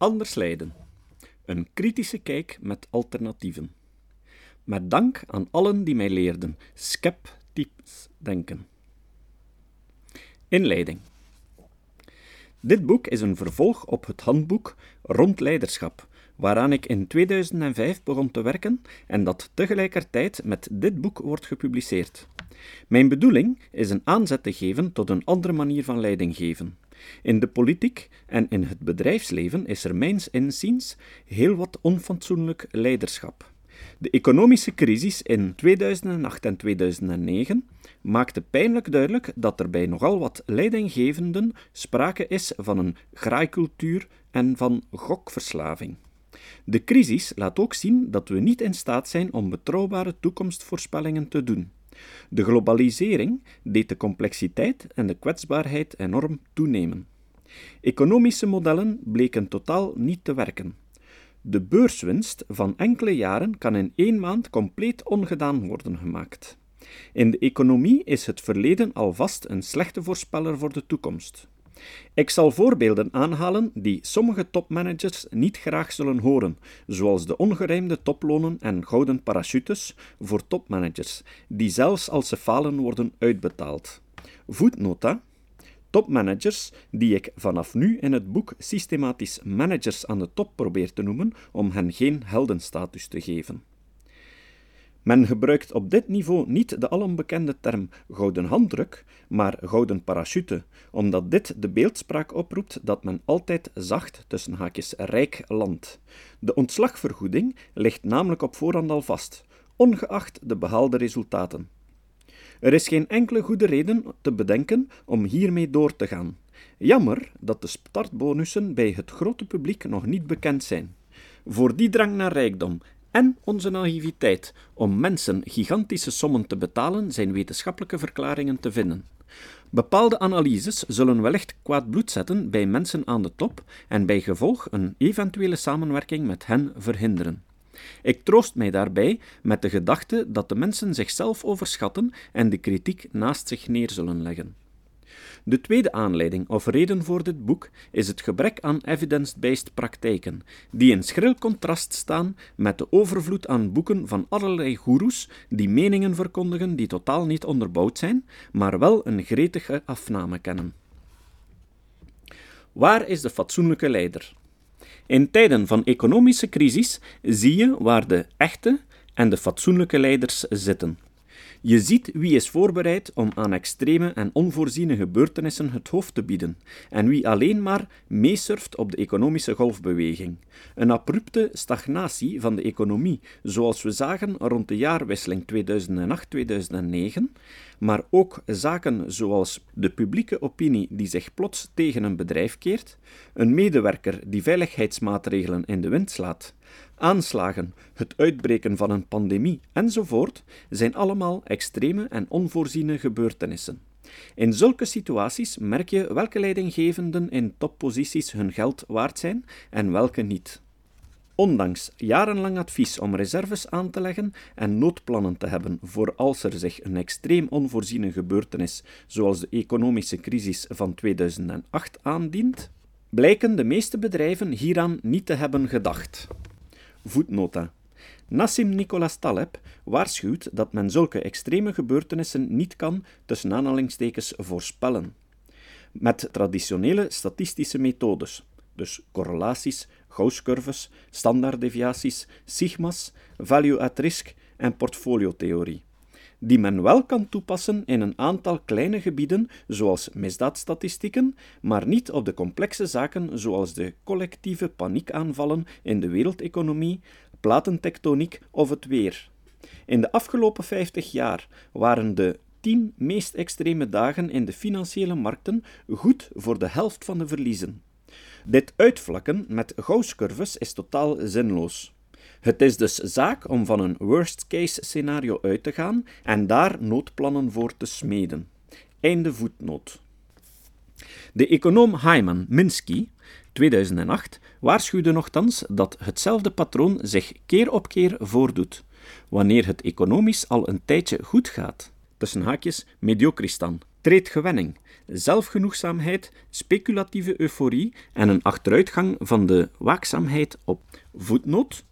Anders leiden. Een kritische kijk met alternatieven. Met dank aan allen die mij leerden sceptisch denken. Inleiding. Dit boek is een vervolg op het handboek Rond Leiderschap, waaraan ik in 2005 begon te werken en dat tegelijkertijd met dit boek wordt gepubliceerd. Mijn bedoeling is een aanzet te geven tot een andere manier van leiding geven. In de politiek en in het bedrijfsleven is er mijns inziens heel wat onfatsoenlijk leiderschap. De economische crisis in 2008 en 2009 maakte pijnlijk duidelijk dat er bij nogal wat leidinggevenden sprake is van een graaikultuur en van gokverslaving. De crisis laat ook zien dat we niet in staat zijn om betrouwbare toekomstvoorspellingen te doen. De globalisering deed de complexiteit en de kwetsbaarheid enorm toenemen. Economische modellen bleken totaal niet te werken. De beurswinst van enkele jaren kan in één maand compleet ongedaan worden gemaakt. In de economie is het verleden alvast een slechte voorspeller voor de toekomst. Ik zal voorbeelden aanhalen die sommige topmanagers niet graag zullen horen, zoals de ongerijmde toplonen en gouden parachutes voor topmanagers, die zelfs als ze falen worden uitbetaald. Voetnota. Topmanagers, die ik vanaf nu in het boek systematisch managers aan de top probeer te noemen, om hen geen heldenstatus te geven. Men gebruikt op dit niveau niet de alombekende term gouden handdruk, maar gouden parachute, omdat dit de beeldspraak oproept dat men altijd zacht tussen haakjes rijk landt. De ontslagvergoeding ligt namelijk op voorhand al vast, ongeacht de behaalde resultaten. Er is geen enkele goede reden te bedenken om hiermee door te gaan. Jammer dat de startbonussen bij het grote publiek nog niet bekend zijn. Voor die drang naar rijkdom en onze naïviteit om mensen gigantische sommen te betalen zijn wetenschappelijke verklaringen te vinden. Bepaalde analyses zullen wellicht kwaad bloed zetten bij mensen aan de top en bij gevolg een eventuele samenwerking met hen verhinderen. Ik troost mij daarbij met de gedachte dat de mensen zichzelf overschatten en de kritiek naast zich neer zullen leggen. De tweede aanleiding of reden voor dit boek is het gebrek aan evidence-based praktijken, die in schril contrast staan met de overvloed aan boeken van allerlei goeroes die meningen verkondigen die totaal niet onderbouwd zijn, maar wel een gretige afname kennen. Waar is de fatsoenlijke leider? In tijden van economische crisis zie je waar de echte en de fatsoenlijke leiders zitten. Je ziet wie is voorbereid om aan extreme en onvoorziene gebeurtenissen het hoofd te bieden, en wie alleen maar meesurft op de economische golfbeweging. Een abrupte stagnatie van de economie, zoals we zagen rond de jaarwisseling 2008-2009, maar ook zaken zoals de publieke opinie die zich plots tegen een bedrijf keert, een medewerker die veiligheidsmaatregelen in de wind slaat, aanslagen, het uitbreken van een pandemie enzovoort, zijn allemaal extreme en onvoorziene gebeurtenissen. In zulke situaties merk je welke leidinggevenden in topposities hun geld waard zijn en welke niet. Ondanks jarenlang advies om reserves aan te leggen en noodplannen te hebben voor als er zich een extreem onvoorziene gebeurtenis, zoals de economische crisis van 2008 aandient, blijken de meeste bedrijven hieraan niet te hebben gedacht. Voetnota. Nassim Nicolas Taleb waarschuwt dat men zulke extreme gebeurtenissen niet kan tussen aanhalingstekens voorspellen. Met traditionele statistische methodes, dus correlaties, Gauss-curves, standaarddeviaties, sigma's, value at risk en portfoliotheorie die men wel kan toepassen in een aantal kleine gebieden, zoals misdaadstatistieken, maar niet op de complexe zaken zoals de collectieve paniekaanvallen in de wereldeconomie, platentectoniek of het weer. In de afgelopen 50 jaar waren de tien meest extreme dagen in de financiële markten goed voor de helft van de verliezen. Dit uitvlakken met Gauss-curves is totaal zinloos. Het is dus zaak om van een worst-case scenario uit te gaan en daar noodplannen voor te smeden. Einde voetnoot. De econoom Hyman Minsky 2008 waarschuwde nogthans dat hetzelfde patroon zich keer op keer voordoet, wanneer het economisch al een tijdje goed gaat. Tussen haakjes mediocristan, treedgewenning, zelfgenoegzaamheid, speculatieve euforie en een achteruitgang van de waakzaamheid op. Voetnoot.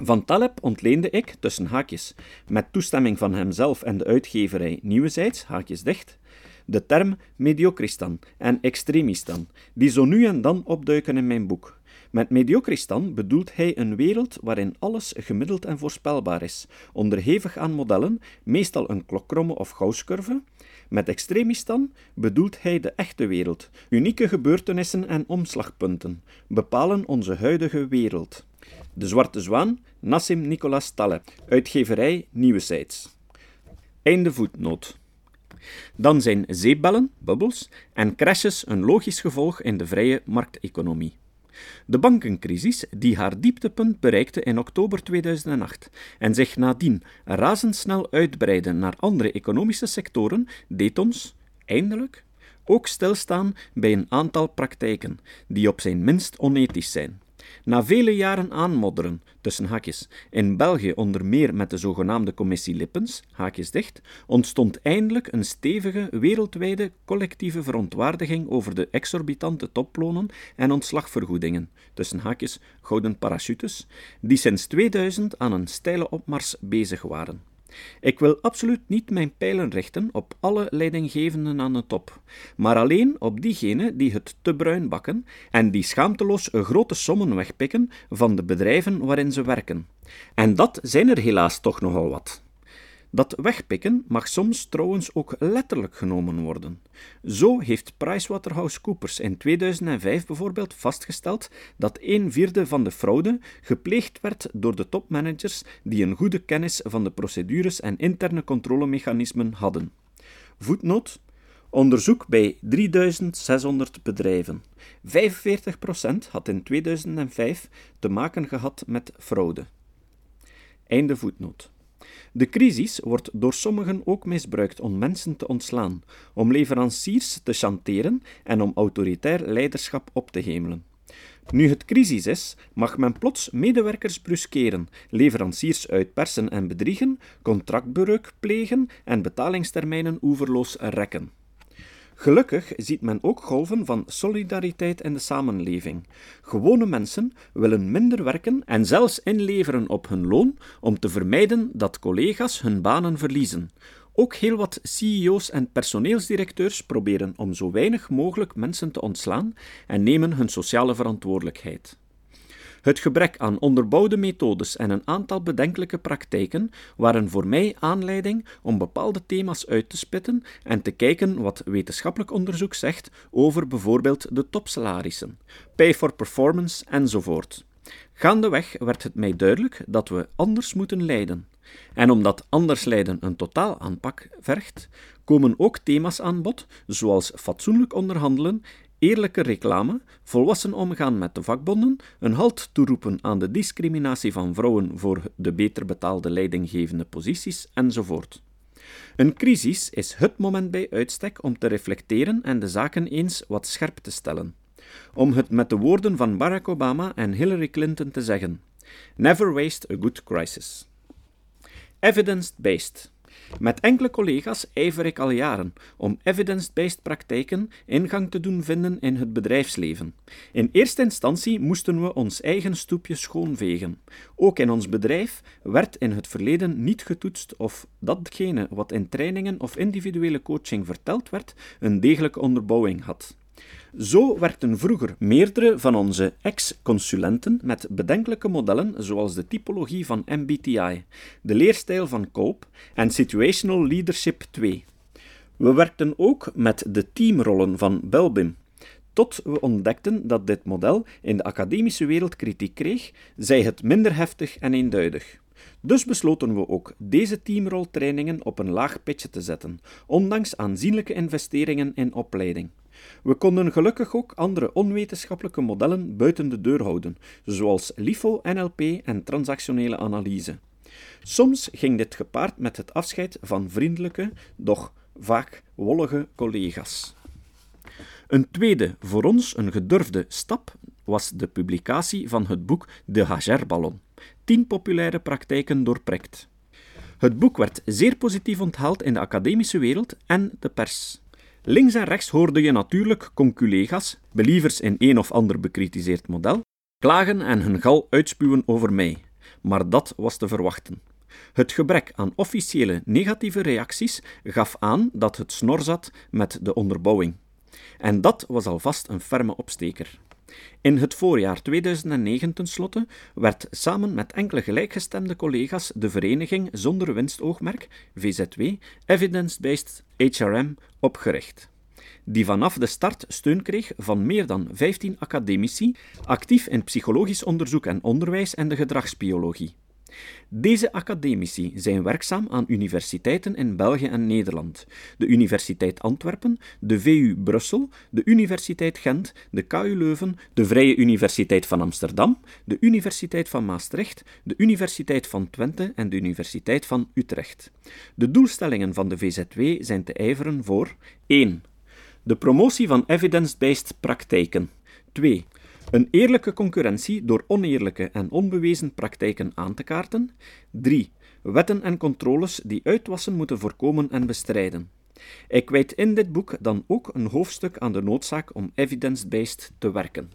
Van Taleb ontleende ik, tussen haakjes, met toestemming van hemzelf en de uitgeverij Nieuwezijds, haakjes dicht, de term mediocristan en extremistan, die zo nu en dan opduiken in mijn boek. Met mediocristan bedoelt hij een wereld waarin alles gemiddeld en voorspelbaar is, onderhevig aan modellen, meestal een klokkromme of gausscurve. Met extremistan bedoelt hij de echte wereld. Unieke gebeurtenissen en omslagpunten bepalen onze huidige wereld. De Zwarte Zwaan, Nassim Nicolas Taleb, uitgeverij Nieuwe Sites. Einde voetnoot. Dan zijn zeebellen, bubbels, en crashes een logisch gevolg in de vrije markteconomie. De bankencrisis, die haar dieptepunt bereikte in oktober 2008 en zich nadien razendsnel uitbreidde naar andere economische sectoren, deed ons, eindelijk, ook stilstaan bij een aantal praktijken die op zijn minst onethisch zijn. Na vele jaren aanmodderen, tussen haakjes, in België onder meer met de zogenaamde commissie Lippens, haakjes dicht, ontstond eindelijk een stevige wereldwijde collectieve verontwaardiging over de exorbitante toplonen en ontslagvergoedingen, tussen haakjes gouden parachutes, die sinds 2000 aan een steile opmars bezig waren. Ik wil absoluut niet mijn pijlen richten op alle leidinggevenden aan de top, maar alleen op diegenen die het te bruin bakken en die schaamteloos grote sommen wegpikken van de bedrijven waarin ze werken. En dat zijn er helaas toch nogal wat. Dat wegpikken mag soms trouwens ook letterlijk genomen worden. Zo heeft PricewaterhouseCoopers in 2005 bijvoorbeeld vastgesteld dat een vierde van de fraude gepleegd werd door de topmanagers die een goede kennis van de procedures en interne controlemechanismen hadden. Voetnoot Onderzoek bij 3600 bedrijven. 45% had in 2005 te maken gehad met fraude. Einde voetnoot. De crisis wordt door sommigen ook misbruikt om mensen te ontslaan, om leveranciers te chanteren en om autoritair leiderschap op te hemelen. Nu het crisis is, mag men plots medewerkers bruskeren, leveranciers uitpersen en bedriegen, contractbreuk plegen en betalingstermijnen oeverloos rekken. Gelukkig ziet men ook golven van solidariteit in de samenleving. Gewone mensen willen minder werken en zelfs inleveren op hun loon om te vermijden dat collega's hun banen verliezen. Ook heel wat CEO's en personeelsdirecteurs proberen om zo weinig mogelijk mensen te ontslaan en nemen hun sociale verantwoordelijkheid. Het gebrek aan onderbouwde methodes en een aantal bedenkelijke praktijken waren voor mij aanleiding om bepaalde thema's uit te spitten en te kijken wat wetenschappelijk onderzoek zegt over bijvoorbeeld de topsalarissen, pay for performance enzovoort. Gaandeweg werd het mij duidelijk dat we anders moeten leiden. En omdat anders leiden een totaalaanpak vergt, komen ook thema's aan bod, zoals fatsoenlijk onderhandelen eerlijke reclame, volwassen omgaan met de vakbonden, een halt toeroepen aan de discriminatie van vrouwen voor de beter betaalde leidinggevende posities enzovoort. Een crisis is het moment bij uitstek om te reflecteren en de zaken eens wat scherp te stellen. Om het met de woorden van Barack Obama en Hillary Clinton te zeggen: Never waste a good crisis. Evidence-based. Met enkele collega's ijver ik al jaren om evidence-based praktijken ingang te doen vinden in het bedrijfsleven. In eerste instantie moesten we ons eigen stoepje schoonvegen. Ook in ons bedrijf werd in het verleden niet getoetst of datgene wat in trainingen of individuele coaching verteld werd, een degelijke onderbouwing had. Zo werkten vroeger meerdere van onze ex-consulenten met bedenkelijke modellen zoals de typologie van MBTI, de leerstijl van Cope en Situational Leadership 2. We werkten ook met de teamrollen van Belbim, tot we ontdekten dat dit model in de academische wereld kritiek kreeg, zij het minder heftig en eenduidig. Dus besloten we ook deze teamroltrainingen op een laag pitje te zetten, ondanks aanzienlijke investeringen in opleiding. We konden gelukkig ook andere onwetenschappelijke modellen buiten de deur houden, zoals LIFO, NLP en transactionele analyse. Soms ging dit gepaard met het afscheid van vriendelijke, doch vaak wollige collega's. Een tweede, voor ons een gedurfde stap, was de publicatie van het boek De Hagerballon. Tien populaire praktijken doorprikt. Het boek werd zeer positief onthaald in de academische wereld en de pers. Links en rechts hoorde je natuurlijk conculega's, believers in een of ander bekritiseerd model, klagen en hun gal uitspuwen over mij. Maar dat was te verwachten. Het gebrek aan officiële negatieve reacties gaf aan dat het snor zat met de onderbouwing. En dat was alvast een ferme opsteker. In het voorjaar 2009 tenslotte werd samen met enkele gelijkgestemde collega's de vereniging zonder winstoogmerk, VZW, Evidence-Based HRM, opgericht die vanaf de start steun kreeg van meer dan 15 academici, actief in psychologisch onderzoek en onderwijs en de gedragsbiologie. Deze academici zijn werkzaam aan universiteiten in België en Nederland: de Universiteit Antwerpen, de VU Brussel, de Universiteit Gent, de KU Leuven, de Vrije Universiteit van Amsterdam, de Universiteit van Maastricht, de Universiteit van Twente en de Universiteit van Utrecht. De doelstellingen van de VZW zijn te ijveren voor 1. De promotie van evidence-based praktijken. 2. Een eerlijke concurrentie door oneerlijke en onbewezen praktijken aan te kaarten. 3. Wetten en controles die uitwassen moeten voorkomen en bestrijden. Ik wijt in dit boek dan ook een hoofdstuk aan de noodzaak om evidence-based te werken.